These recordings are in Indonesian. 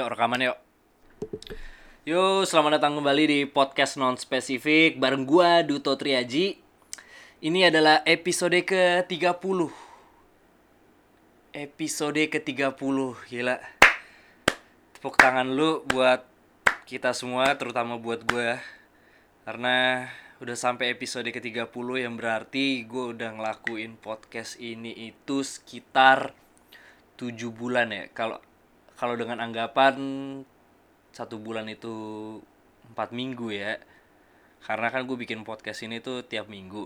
Yuk rekaman yuk. Yuk, selamat datang kembali di podcast non spesifik bareng gua Duto Triaji. Ini adalah episode ke-30. Episode ke-30, gila. Tepuk tangan lu buat kita semua, terutama buat gua. Karena udah sampai episode ke-30 yang berarti gue udah ngelakuin podcast ini itu sekitar 7 bulan ya. Kalau kalau dengan anggapan satu bulan itu empat minggu ya karena kan gue bikin podcast ini tuh tiap minggu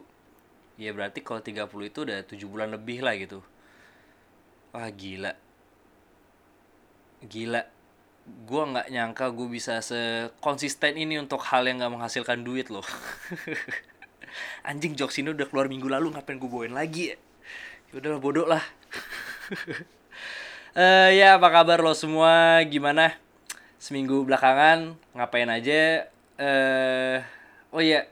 ya berarti kalau 30 itu udah tujuh bulan lebih lah gitu. Wah gila. Gila. Gue nggak nyangka gue bisa sekonsisten ini untuk hal yang nggak menghasilkan duit loh. Anjing jokes ini udah keluar minggu lalu ngapain gue bawain lagi ya? Udah bodoh lah Eh ya apa kabar lo semua? Gimana? Seminggu belakangan ngapain aja? Eh oh iya.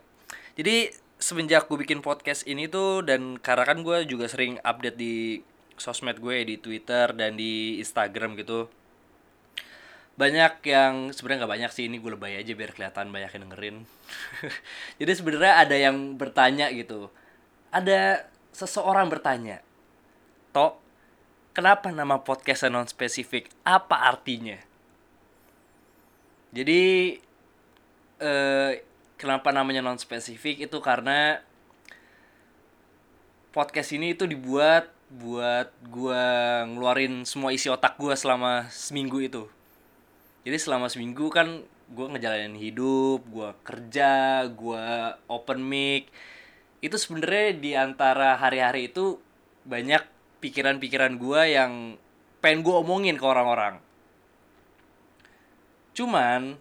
Jadi semenjak gue bikin podcast ini tuh dan karena kan gue juga sering update di sosmed gue di Twitter dan di Instagram gitu. Banyak yang sebenarnya nggak banyak sih ini gue lebay aja biar kelihatan banyak yang dengerin. Jadi sebenarnya ada yang bertanya gitu. Ada seseorang bertanya, Tok, kenapa nama podcast non spesifik? Apa artinya? Jadi eh, kenapa namanya non spesifik itu karena podcast ini itu dibuat buat gua ngeluarin semua isi otak gua selama seminggu itu. Jadi selama seminggu kan gua ngejalanin hidup, gua kerja, gua open mic. Itu sebenarnya di antara hari-hari itu banyak pikiran-pikiran gua yang pengen gua omongin ke orang-orang. Cuman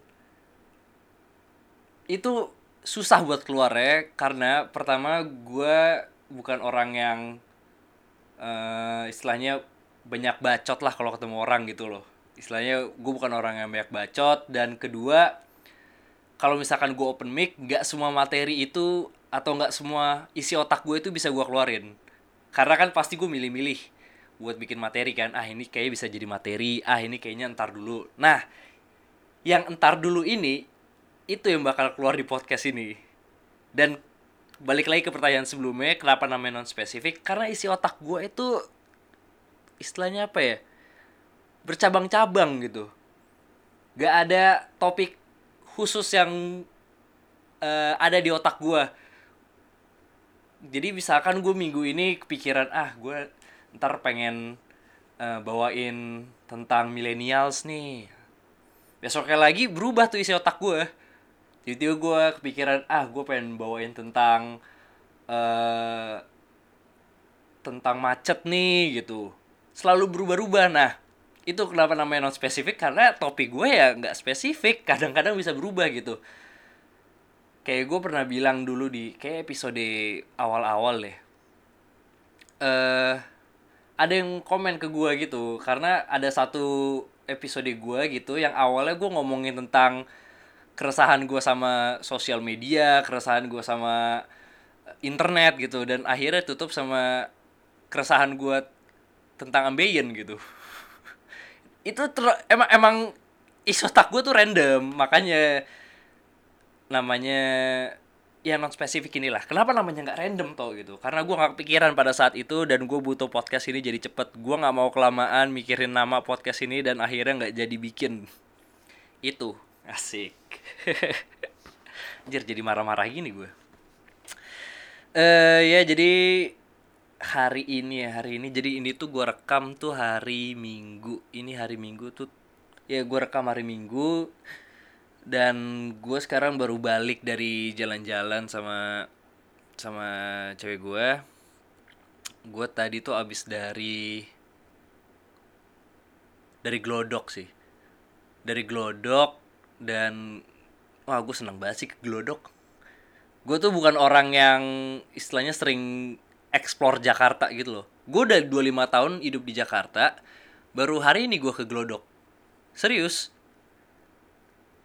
itu susah buat keluar ya karena pertama gua bukan orang yang eh, istilahnya banyak bacot lah kalau ketemu orang gitu loh. Istilahnya gue bukan orang yang banyak bacot dan kedua kalau misalkan gue open mic nggak semua materi itu atau nggak semua isi otak gue itu bisa gue keluarin karena kan pasti gue milih-milih buat bikin materi kan. Ah ini kayaknya bisa jadi materi. Ah ini kayaknya entar dulu. Nah yang entar dulu ini itu yang bakal keluar di podcast ini. Dan balik lagi ke pertanyaan sebelumnya kenapa namanya non spesifik karena isi otak gue itu istilahnya apa ya? Bercabang-cabang gitu. Gak ada topik khusus yang eh, ada di otak gue jadi misalkan gue minggu ini kepikiran ah gue ntar pengen eh, bawain tentang millennials nih. Besoknya lagi berubah tuh isi otak gue tiba-tiba gue kepikiran ah gue pengen bawain tentang eh tentang macet nih gitu. Selalu berubah-ubah. Nah itu kenapa namanya non spesifik? Karena topik gue ya nggak spesifik. Kadang-kadang bisa berubah gitu kayak gue pernah bilang dulu di kayak episode awal-awal deh. Eh ada yang komen ke gue gitu karena ada satu episode gue gitu yang awalnya gue ngomongin tentang keresahan gue sama sosial media keresahan gue sama internet gitu dan akhirnya tutup sama keresahan gue tentang ambeien gitu. Itu ter- emang emang isi otak gue tuh random makanya namanya ya non spesifik inilah. Kenapa namanya nggak random toh gitu? Karena gue nggak kepikiran pada saat itu dan gue butuh podcast ini jadi cepet. Gue nggak mau kelamaan mikirin nama podcast ini dan akhirnya nggak jadi bikin. Itu. Asik. Anjir jadi marah-marah gini gue eh ya jadi hari ini ya hari ini. Jadi ini tuh gue rekam tuh hari minggu. Ini hari minggu tuh ya gue rekam hari minggu dan gue sekarang baru balik dari jalan-jalan sama sama cewek gue gue tadi tuh abis dari dari glodok sih. Dari glodok dan wah gue seneng banget sih ke glodok. Gue tuh bukan orang yang istilahnya sering explore Jakarta gitu loh. Gue udah 25 tahun hidup di Jakarta baru hari ini gue ke glodok. Serius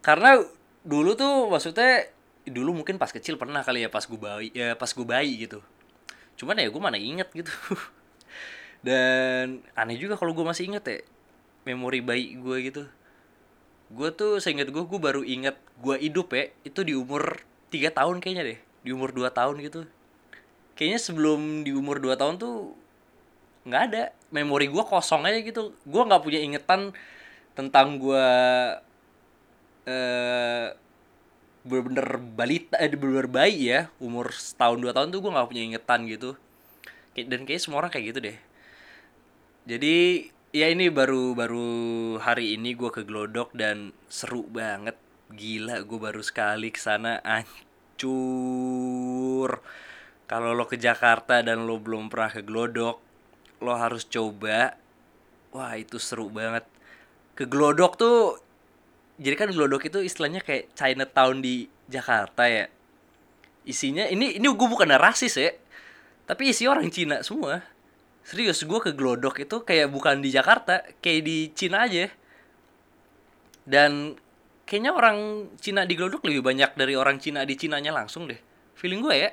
karena dulu tuh maksudnya dulu mungkin pas kecil pernah kali ya pas gue bayi ya pas gue bayi gitu. Cuman ya gue mana inget gitu. Dan aneh juga kalau gue masih inget ya memori bayi gue gitu. Gue tuh seingat gue gue baru inget gue hidup ya itu di umur tiga tahun kayaknya deh di umur 2 tahun gitu. Kayaknya sebelum di umur 2 tahun tuh nggak ada. Memori gue kosong aja gitu. Gue nggak punya ingetan tentang gue eh bener-bener balita eh bener-bener bayi ya umur setahun dua tahun tuh gue nggak punya ingetan gitu. Dan kayak semua orang kayak gitu deh. Jadi ya ini baru baru hari ini gue ke Glodok dan seru banget. Gila gue baru sekali ke sana ancur. Kalau lo ke Jakarta dan lo belum pernah ke Glodok lo harus coba. Wah itu seru banget. Ke Glodok tuh jadi kan Glodok itu istilahnya kayak Chinatown di Jakarta ya. Isinya ini ini gue bukan rasis ya tapi isi orang Cina semua. Serius gue ke Glodok itu kayak bukan di Jakarta kayak di Cina aja. Dan kayaknya orang Cina di Glodok lebih banyak dari orang Cina di Cinanya langsung deh. Feeling gue ya.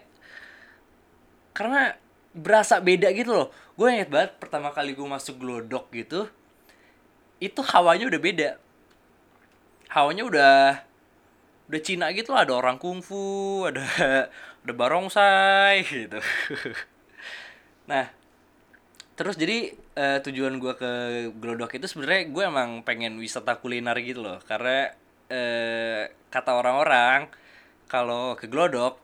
Karena berasa beda gitu loh. Gue inget banget pertama kali gue masuk Glodok gitu itu hawanya udah beda hawanya udah udah Cina gitu lah, ada orang kungfu ada ada barongsai gitu. Nah terus jadi eh, tujuan gue ke Glodok itu sebenarnya gue emang pengen wisata kuliner gitu loh. Karena eh, kata orang-orang kalau ke Glodok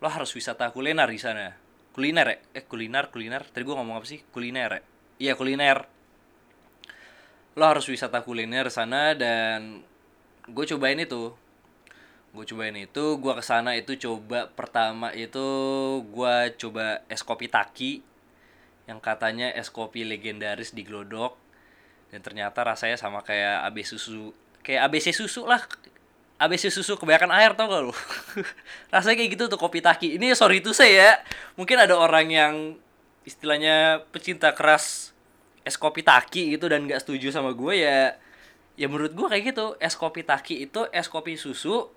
lo harus wisata kuliner di sana. Kuliner ya eh kuliner kuliner. Tadi gue ngomong apa sih? Kuliner. Ya iya kuliner. Lo harus wisata kuliner sana dan gue cobain itu. Gue cobain itu gue ke sana itu coba pertama itu gue coba es kopi taki yang katanya es kopi legendaris di Glodok. Dan ternyata rasanya sama kayak ABC susu kayak ABC susu lah. ABC susu kebanyakan air tau gak lu? Rasanya kayak gitu tuh kopi taki. Ini sorry itu saya ya mungkin ada orang yang istilahnya pecinta keras es kopi taki gitu dan nggak setuju sama gue ya ya menurut gue kayak gitu. Es kopi taki itu es kopi susu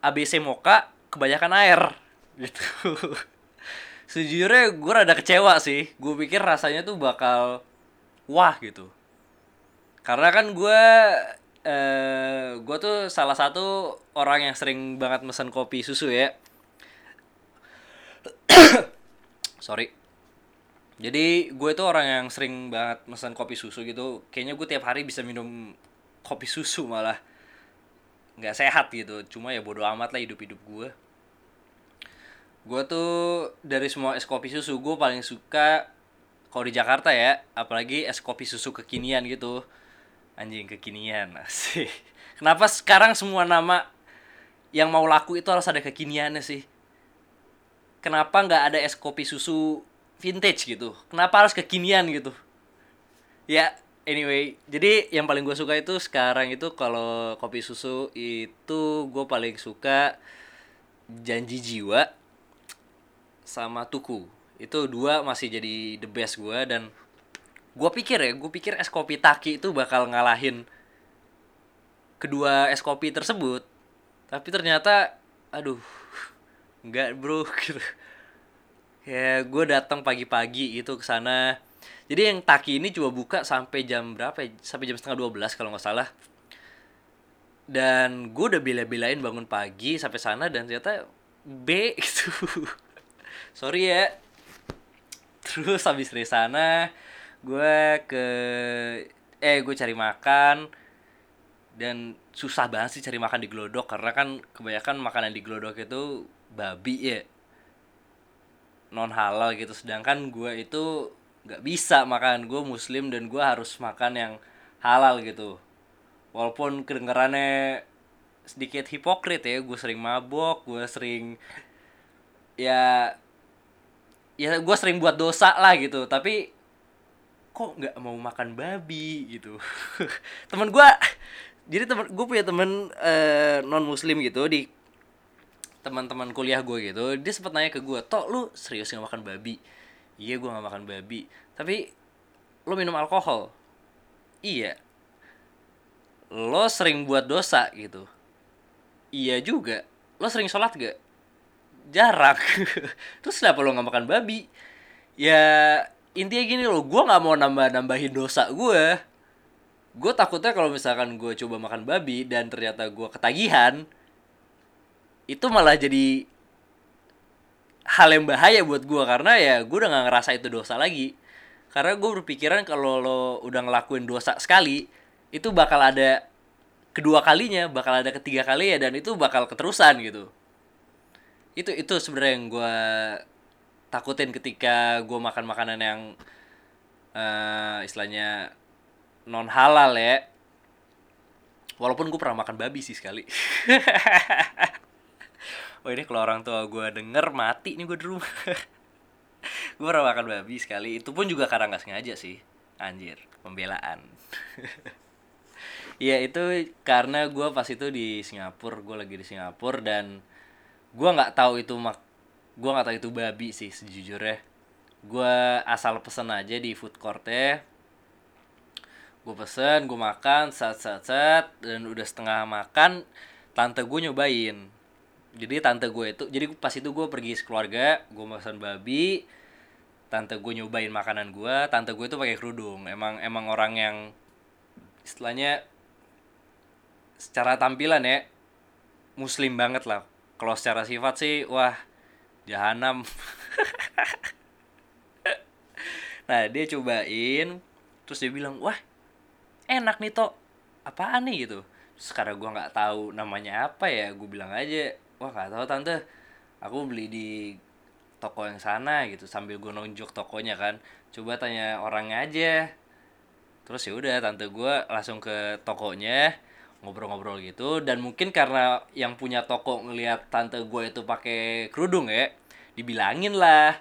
ABC mocha kebanyakan air. Gitu. Sejujurnya gue rada kecewa sih. Gue pikir rasanya tuh bakal wah gitu. Karena kan gue eh gue tuh salah satu orang yang sering banget mesen kopi susu ya. Sorry. Jadi gue tuh orang yang sering banget mesen kopi susu gitu. Kayaknya gue tiap hari bisa minum kopi susu malah. Nggak sehat gitu cuma ya bodo amat lah hidup hidup gue gue tuh dari semua es kopi susu gue paling suka kalau di Jakarta ya apalagi es kopi susu kekinian gitu. Anjing kekinian sih kenapa sekarang semua nama yang mau laku itu harus ada kekiniannya sih? Kenapa nggak ada es kopi susu vintage gitu? Kenapa harus kekinian gitu? Ya anyway jadi yang paling gue suka itu sekarang itu kalau kopi susu itu gue paling suka janji jiwa sama tuku. Itu dua masih jadi the best gue dan gue pikir ya gue pikir es kopi taki itu bakal ngalahin kedua es kopi tersebut. Tapi ternyata aduh nggak bro gitu. Ya gue datang pagi-pagi gitu ke sana jadi yang taki ini coba buka sampai jam berapa ya? sampai jam setengah 12 kalau nggak salah. Dan gue udah bela-belain bangun pagi sampai sana dan ternyata B gitu. Sorry ya. Terus habis dari sana gue ke eh gue cari makan. Dan susah banget sih cari makan di Glodok karena kan kebanyakan makanan di Glodok itu babi ya. Non halal gitu. Sedangkan gue itu nggak bisa makan. Gue muslim dan gue harus makan yang halal gitu. Walaupun kedengarannya sedikit hipokrit ya gue sering mabok gue sering ya ya gue sering buat dosa lah gitu. Tapi kok nggak mau makan babi gitu? Teman gue jadi teman gue punya temen non muslim gitu di teman-teman kuliah gue gitu dia sempat nanya ke gue tok lu serius nggak makan babi iya gue nggak makan babi. Tapi lo minum alkohol? Iya. Lo sering buat dosa gitu? Iya juga. Lo sering sholat gak jarang. Terus kenapa lo nggak makan babi? Ya intinya gini lo gue nggak mau nambah nambahin dosa gue gue takutnya kalau misalkan gue coba makan babi dan ternyata gue ketagihan itu malah jadi hal yang bahaya buat gue karena ya gue udah gak ngerasa itu dosa lagi. Karena gue berpikiran kalau lo udah ngelakuin dosa sekali itu bakal ada kedua kalinya bakal ada ketiga kali ya dan itu bakal keterusan gitu. Itu itu sebenarnya yang gue takutin ketika gue makan makanan yang uh, istilahnya non halal ya. Walaupun gue pernah makan babi sih sekali oh ini kalau orang tua gue denger mati nih gue di rumah. Gue pernah makan babi sekali. Itu pun juga karena nggak sengaja sih. Anjir pembelaan. Ya itu karena gue pas itu di Singapura gue lagi di Singapura dan gue nggak tahu itu mak gue nggak tahu itu babi sih sejujurnya. Gue asal pesen aja di food court ya gue pesen gue makan sat sat sat dan udah setengah makan tante gue nyobain jadi tante gue itu jadi pas itu gue pergi sekeluarga gue pesen babi tante gue nyobain makanan gue tante gue itu pakai kerudung. Emang emang orang yang istilahnya secara tampilan ya muslim banget lah. Kalau secara sifat sih wah jahanam. Nah dia cobain terus dia bilang wah enak nih toh apaan nih? Gitu. Sekarang gue nggak tahu namanya apa ya gue bilang aja wah nggak tahu tante. Aku beli di toko yang sana gitu sambil gue nunjuk tokonya kan. Coba tanya orangnya aja. Terus ya udah tante gue langsung ke tokonya ngobrol-ngobrol gitu. Dan mungkin karena yang punya toko ngelihat tante gue itu pakai kerudung ya dibilangin lah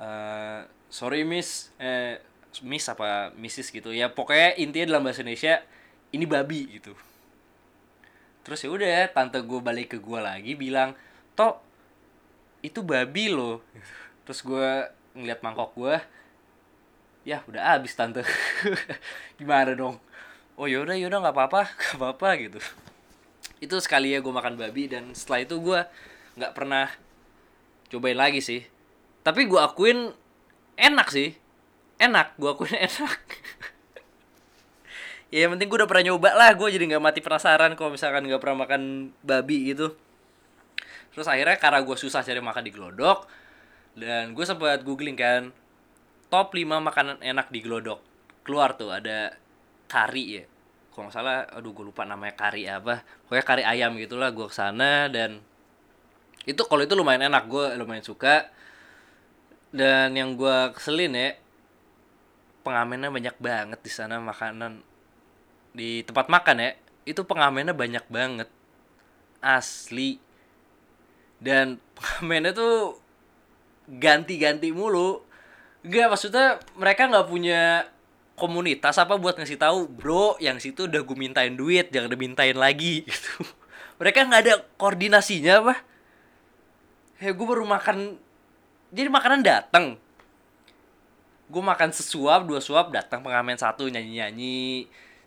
uh, sorry miss. Eh miss apa missis gitu ya. Pokoknya intinya dalam bahasa Indonesia ini babi gitu terus ya udah tante gue balik ke gue lagi bilang toh itu babi loh. Terus gue ngeliat mangkok gue ya udah abis tante. Gimana dong? Oh yaudah yaudah nggak apa-apa nggak apa-apa gitu. Itu sekali ya gue makan babi dan setelah itu gue nggak pernah cobain lagi sih. Tapi gue akuin enak sih. Enak gue akuin enak ya yang penting gue udah pernah nyoba lah. Gue jadi nggak mati penasaran kalau misalkan nggak pernah makan babi gitu. Terus akhirnya karena gue susah cari makan di Glodok dan gue sempat googling kan top 5 makanan enak di Glodok. Keluar tuh ada kari ya. Kalau nggak salah aduh gue lupa namanya kari apa. Pokoknya kari ayam gitulah gue ke sana dan itu kalau itu lumayan enak gue lumayan suka. Dan yang gue keselin ya pengamennya banyak banget di sana makanan di tempat makan ya itu pengamennya banyak banget. Asli. Dan pengamennya tuh ganti-ganti mulu. Gak maksudnya mereka nggak punya komunitas apa buat ngasih tahu bro yang situ udah gue mintain duit jangan dimintain lagi. Gitu. Mereka nggak ada koordinasinya apa. Ya gue baru makan. Jadi makanan datang gue makan sesuap dua suap datang pengamen satu nyanyi nyanyi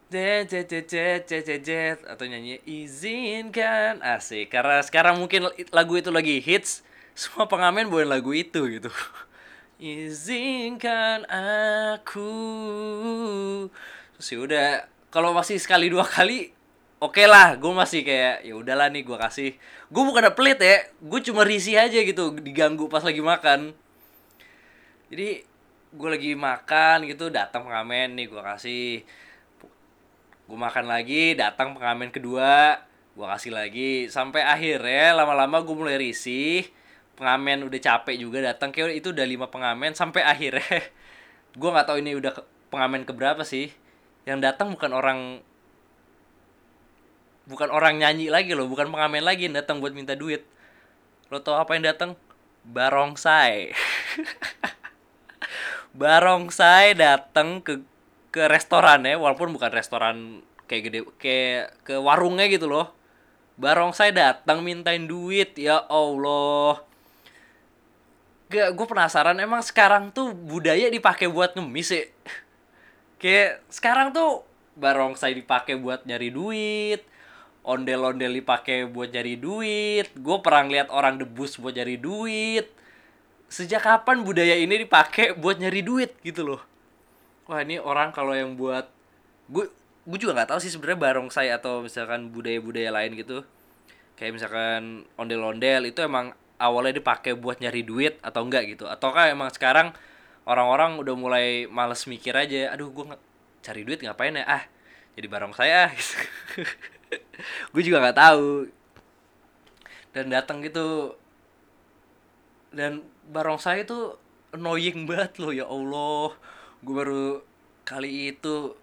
jet atau nyanyi izinkan. Asik. Karena sekarang mungkin lagu itu lagi hits semua pengamen buat lagu itu gitu. Izinkan aku. Terus ya udah kalau masih sekali dua kali oke okay lah. Gue masih kayak ya udahlah nih gue kasih. Gue bukan pelit ya gue cuma risih aja gitu diganggu pas lagi makan. Jadi gue lagi makan gitu datang pengamen nih gue kasih gue makan lagi datang pengamen kedua. Gue kasih lagi. Sampai akhirnya lama-lama gue mulai risih. Pengamen udah capek juga datang. Kayak itu udah lima pengamen sampai akhirnya gue nggak tahu ini udah pengamen keberapa sih. Yang datang bukan orang bukan orang nyanyi lagi loh. Bukan pengamen lagi yang datang buat minta duit. Lo tau apa yang datang? Barongsai. Barongsai datang ke ke restoran ya walaupun bukan restoran kayak gede kayak ke warungnya gitu loh barongsai datang mintain duit ya allah Gak, gue penasaran emang sekarang tuh budaya dipakai buat ngemis ya. Kayak sekarang tuh barongsai dipakai buat nyari duit, ondel-ondel dipakai buat nyari duit. Gue pernah lihat orang debus buat nyari duit. Sejak kapan budaya ini dipakai buat nyari duit gitu loh? Wah ini orang kalau yang buat gue gue juga nggak tahu sih sebenarnya barongsai atau misalkan budaya-budaya lain gitu. Kayak misalkan ondel-ondel itu emang awalnya dipakai buat nyari duit atau enggak gitu. Ataukah emang sekarang orang-orang udah mulai males mikir aja aduh gue cari duit ngapain ya? Ah jadi barongsai ah. Gue juga nggak tahu. Dan datang gitu dan barongsai itu annoying banget loh ya Allah gue baru kali itu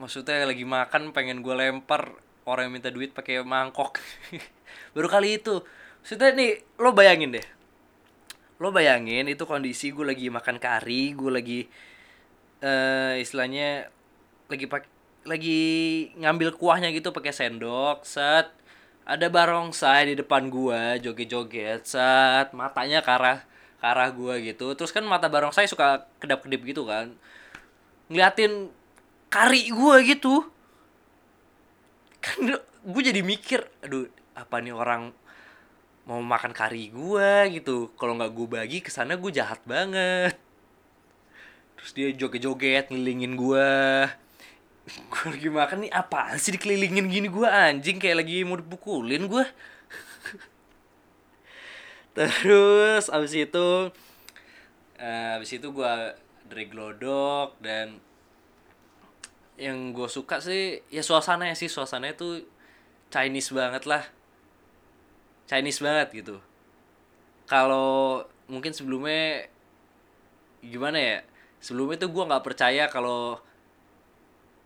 maksudnya lagi makan pengen gue lempar orang yang minta duit pakai mangkok. Baru kali itu. Maksudnya nih lo bayangin deh. Lo bayangin itu kondisi gue lagi makan kari gue lagi uh, istilahnya lagi pak lagi ngambil kuahnya gitu pakai sendok set. Ada barongsai di depan gua joget-joget set. Matanya ke ke arah gua gitu. Terus kan mata barongsai suka kedap-kedip gitu kan. Ngeliatin kari gua gitu. Kan gue jadi mikir aduh apa nih orang mau makan kari gua gitu? Kalau nggak gue bagi ke sana gue jahat banget. Terus dia joget-joget ngelilingin gua. Gue lagi makan nih apa sih dikelilingin gini gue anjing? Kayak lagi mau dipukulin gue terus abis itu uh, abis itu gue dari glodok dan yang gue suka sih ya suasana ya sih suasananya tuh Chinese banget lah. Chinese banget gitu. Kalau mungkin sebelumnya gimana ya sebelumnya tuh gue nggak percaya kalau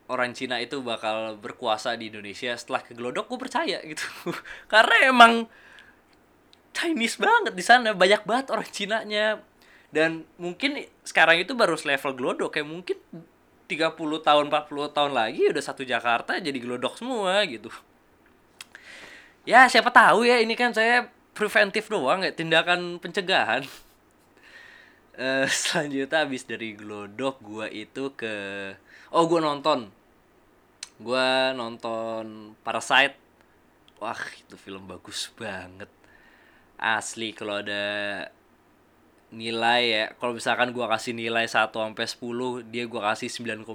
orang Cina itu bakal berkuasa di Indonesia. Setelah ke Glodok gue percaya gitu. Karena emang Chinese banget di sana. Banyak banget orang Cina nya dan mungkin sekarang itu baru level Glodok kayak mungkin 30 tahun 40 tahun lagi udah satu Jakarta jadi Glodok semua gitu. Ya siapa tahu ya. Ini kan saya preventif doang ya tindakan pencegahan. Uh, selanjutnya habis dari Glodok gua itu ke oh gue nonton. Gue nonton Parasite. Wah itu film bagus banget asli kalau ada nilai ya. Kalau misalkan gue kasih nilai 1 sampai 10 dia gue kasih 9,5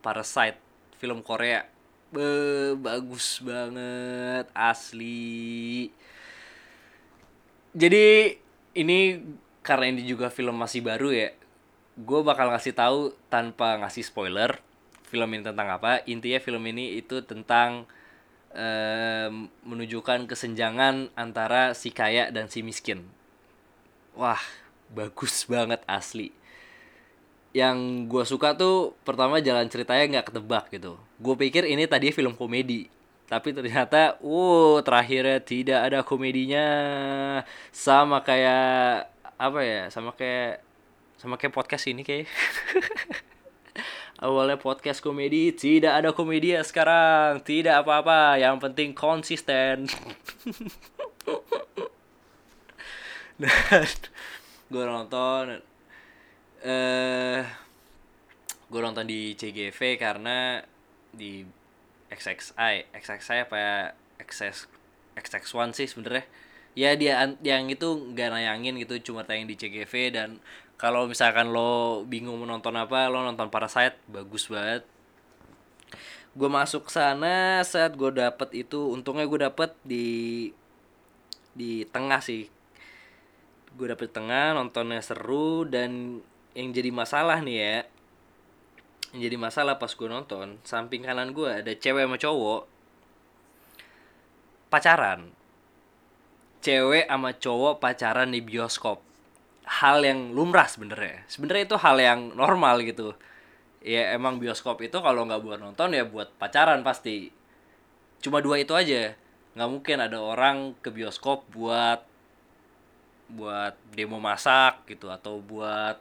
Parasite film Korea. Be, bagus banget asli. Jadi ini karena ini juga film masih baru ya gue bakal ngasih tahu tanpa ngasih spoiler film ini tentang apa. Intinya film ini itu tentang uh, menunjukkan kesenjangan antara si kaya dan si miskin. Wah bagus banget asli. Yang gue suka tuh pertama jalan ceritanya nggak ketebak gitu. Gue pikir ini tadi film komedi. Tapi ternyata uh terakhirnya tidak ada komedinya. Sama kayak apa ya sama kayak sama kayak podcast ini kayak awalnya podcast komedi tidak ada komedi ya sekarang. Tidak apa-apa yang penting konsisten. Dan gue nonton eh uh, gue nonton di CGV karena di XXI XXI apa ya? XX XX1 sih sebenarnya. Ya dia yang itu nggak nayangin gitu cuma tayang di CGV dan kalau misalkan lo bingung menonton apa lo nonton Parasite bagus banget. Gue masuk sana saat gue dapet itu. Untungnya gue dapet di di tengah sih. Gue dapet tengah nontonnya seru dan yang jadi masalah nih ya yang jadi masalah pas gue nonton samping kanan gue ada cewek sama cowok pacaran. Cewek sama cowok pacaran di bioskop hal yang lumrah sebenarnya. Sebenarnya itu hal yang normal gitu. Ya emang bioskop itu kalau nggak buat nonton ya buat pacaran pasti. Cuma dua itu aja. Nggak mungkin ada orang ke bioskop buat buat demo masak gitu atau buat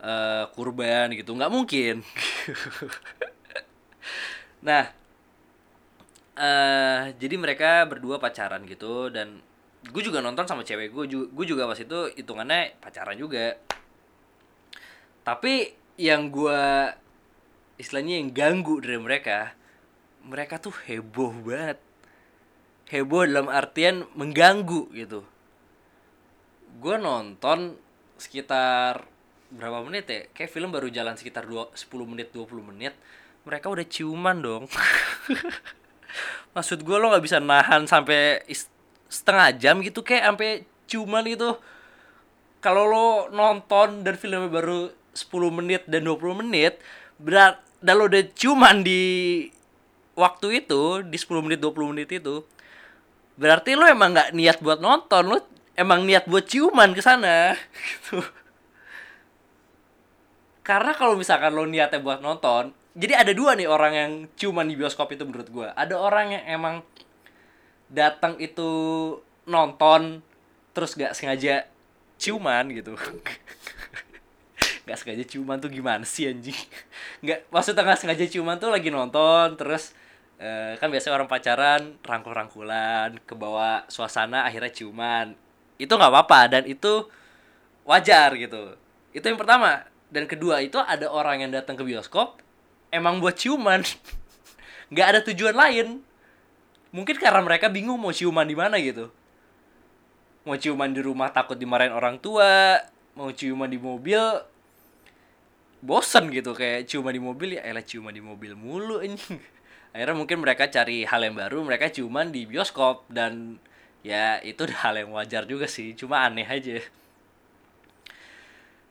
uh, kurban gitu. Nggak mungkin. Nah uh, jadi mereka berdua pacaran gitu dan gue juga nonton sama cewek gue gue juga pas itu hitungannya pacaran juga. Tapi yang gue istilahnya yang ganggu dari mereka mereka tuh heboh banget. Heboh dalam artian mengganggu gitu. Gue nonton sekitar berapa menit ya? Kayak film baru jalan sekitar dua 10 menit 20 menit mereka udah ciuman dong. Maksud gue lo nggak bisa nahan sampai is- setengah jam gitu kayak sampai ciuman itu kalau lo nonton dan filmnya baru 10 menit dan 20 menit berat dan lo udah ciuman di waktu itu di 10 menit 20 menit itu berarti lo emang nggak niat buat nonton lo emang niat buat ciuman ke sana gitu. Karena kalau misalkan lo niatnya buat nonton jadi ada dua nih orang yang ciuman di bioskop itu menurut gue ada orang yang emang datang itu nonton terus gak sengaja ciuman gitu. Nggak sengaja ciuman tuh gimana sih anjing? Nggak maksudnya nggak sengaja ciuman tuh lagi nonton terus eh, kan biasanya orang pacaran rangkul-rangkulan ke bawah suasana akhirnya ciuman. Itu nggak apa-apa dan itu wajar gitu. Itu yang pertama. Dan kedua itu ada orang yang datang ke bioskop emang buat ciuman. Nggak ada tujuan lain mungkin karena mereka bingung mau ciuman di mana gitu. Mau ciuman di rumah takut dimarahin orang tua mau ciuman di mobil bosen gitu. Kayak ciuman di mobil ya elah ciuman di mobil mulu ini akhirnya mungkin mereka cari hal yang baru mereka ciuman di bioskop. Dan ya itu hal yang wajar juga sih cuma aneh aja.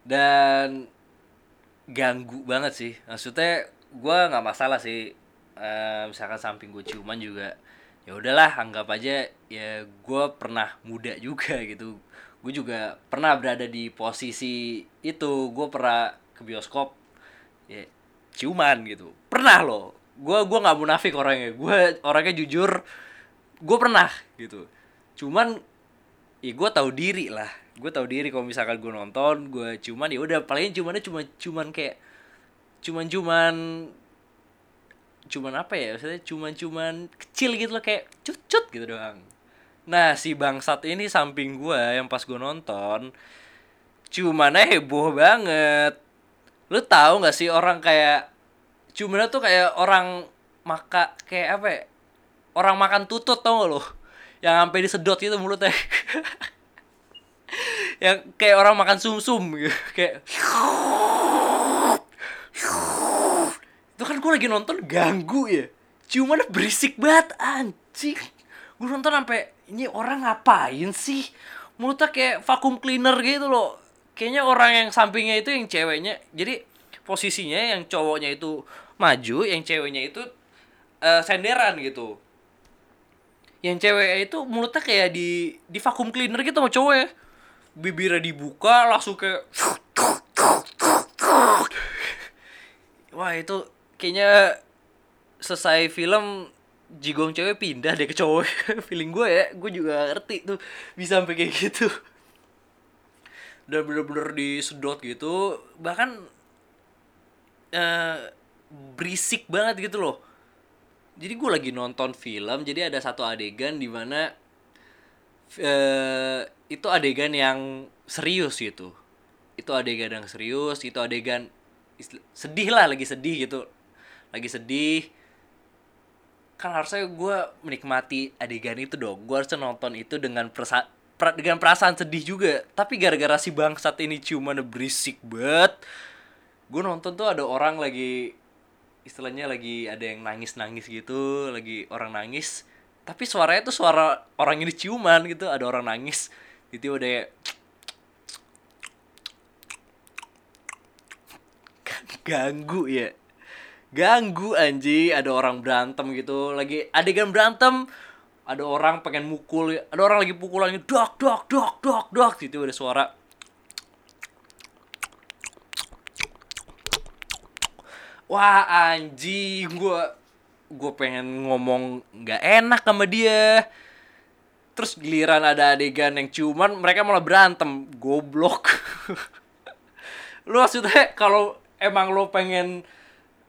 Dan ganggu banget sih. Maksudnya gue nggak masalah sih. Eh, misalkan samping gue ciuman juga ya udahlah anggap aja ya gue pernah muda juga gitu. Gue juga pernah berada di posisi itu. Gue pernah ke bioskop ya ciuman gitu. Pernah loh. Gue gua nggak munafik orangnya. Gue orangnya jujur gue pernah gitu. Cuman ya gue tahu diri lah. Gue tahu diri kalau misalkan gue nonton gue cuman ya udah paling cumannya cuma cuman kayak cuman cuman cuman apa ya maksudnya cuman cuman kecil gitu loh kayak cucut gitu doang. Nah si bangsat ini samping gue yang pas gue nonton cumannya heboh banget. Lu tahu nggak sih orang kayak cumannya tuh kayak orang maka kayak apa ya orang makan tutut tau gak lo yang sampai disedot gitu mulutnya. Yang kayak orang makan sumsum gitu kayak itu kan gue lagi nonton ganggu ya. Cuman berisik banget anjing. Gue nonton sampai ini orang ngapain sih? Mulutnya kayak vacuum cleaner gitu loh. Kayaknya orang yang sampingnya itu yang ceweknya. Jadi posisinya yang cowoknya itu maju yang ceweknya itu eh, senderan gitu. Yang cewek itu mulutnya kayak di di vacuum cleaner gitu sama cowoknya. Bibirnya dibuka langsung kayak wah itu kayaknya selesai film jigong cewek pindah deh ke cowok. Feeling gue ya gue juga ngerti tuh bisa sampai kayak gitu. Dan bener-bener disedot gitu bahkan eh berisik banget gitu loh. Jadi gue lagi nonton film jadi ada satu adegan di mana eh itu adegan yang serius gitu. Itu adegan yang serius itu adegan sedih lah lagi sedih gitu lagi sedih. Kan harusnya gue menikmati adegan itu dong. Gue harusnya nonton itu dengan perasa pra- dengan perasaan sedih juga. Tapi gara-gara si bangsat ini cuma berisik banget gue nonton tuh ada orang lagi istilahnya lagi ada yang nangis nangis gitu lagi orang nangis. Tapi suaranya tuh suara orang ini ciuman gitu ada orang nangis. Gitu udah kayak ganggu ya ganggu anji. Ada orang berantem gitu. Lagi adegan berantem ada orang pengen mukul ada orang lagi pukulan gitu dok dok dok dok. Dok gitu ada suara. Wah anjing gue gue pengen ngomong nggak enak sama dia. Terus giliran ada adegan yang ciuman mereka malah berantem. Goblok. Lu maksudnya kalau emang lo pengen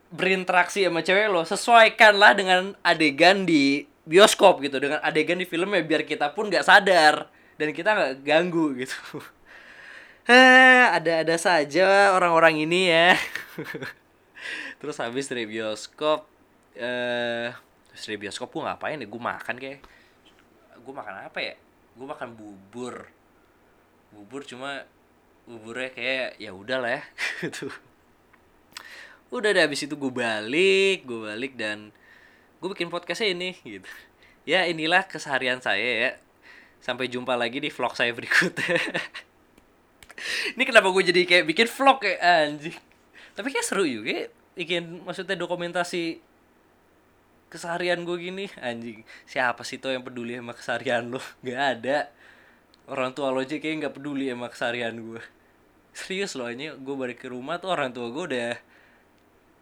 berinteraksi sama cewek lo sesuaikanlah dengan adegan di bioskop gitu dengan adegan di filmnya biar kita pun nggak sadar dan kita nggak ganggu gitu Eh, ada-ada saja orang-orang ini ya. Terus habis dari bioskop eh terus dari bioskop gue ngapain ya? Gue makan kayak gue makan apa ya? Gue makan bubur. Bubur cuma buburnya kayak ya udah lah ya gitu. Udah deh abis itu gue balik gue balik dan gue bikin podcastnya ini gitu. Ya inilah keseharian saya ya. Sampai jumpa lagi di vlog saya berikutnya. Ini kenapa gue jadi kayak bikin vlog kayak anjing. Tapi kayak seru juga ya bikin maksudnya dokumentasi keseharian gue gini. Anjing siapa sih tuh yang peduli sama keseharian lo? Gak ada. Orang tua lo aja kayak nggak peduli sama keseharian gue serius loh ini gue balik ke rumah tuh orang tua gue udah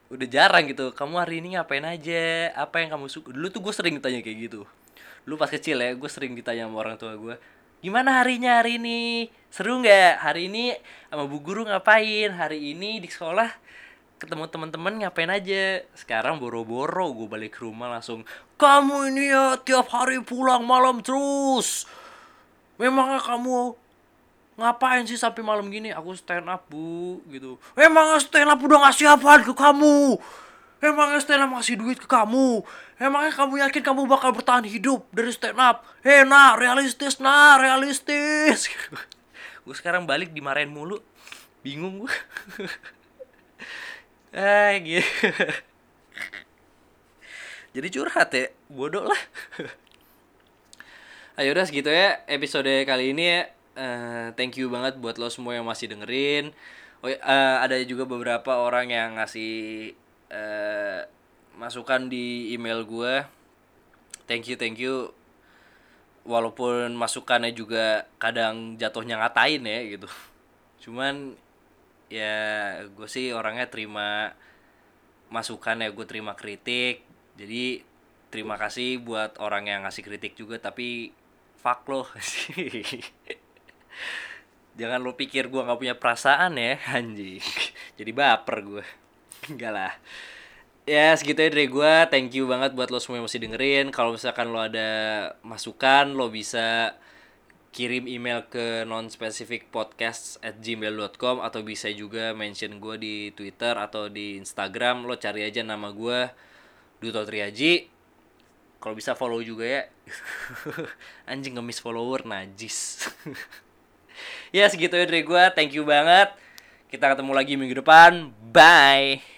udah jarang gitu kamu hari ini ngapain aja? Apa yang kamu suka? Dulu tuh gue sering ditanya kayak gitu. Lu pas kecil ya gue sering ditanya sama orang tua gue gimana harinya hari ini? Seru nggak? Hari ini sama bu guru ngapain? Hari ini di sekolah ketemu teman-teman ngapain aja? Sekarang boro-boro gue balik ke rumah langsung kamu ini ya tiap hari pulang malam terus. Memangnya kamu ngapain sih sampai malam gini? Aku stand up bu gitu. Emang stand up udah ngasih apa ke kamu? Emangnya stand up ngasih duit ke kamu? Emangnya kamu yakin kamu bakal bertahan hidup dari stand up? Hei nak realistis nak realistis. Gue sekarang balik dimarahin mulu. Bingung gue eh gitu. Jadi curhat ya? Bodoh lah. Ayo udah segitu ya episode kali ini ya uh, thank you banget buat lo semua yang masih dengerin. Oh uh, ada juga beberapa orang yang ngasih uh, masukan di email gue thank you thank you. Walaupun masukannya juga kadang jatuhnya ngatain ya gitu. Cuman ya gue sih orangnya terima masukan ya gue terima kritik. Jadi terima kasih buat orang yang ngasih kritik juga tapi fuck lo jangan lo pikir gue nggak punya perasaan ya anjing. Jadi baper gue enggak lah. Ya segitu ya dari gue thank you banget buat lo semua yang masih dengerin. Kalau misalkan lo ada masukan lo bisa kirim email ke non specific podcast at gmail.com atau bisa juga mention gue di twitter atau di instagram. Lo cari aja nama gue Duto Triaji. Kalau bisa follow juga ya. Anjing ngemis follower najis ya segitu ya dari gue thank you banget. Kita ketemu lagi minggu depan. Bye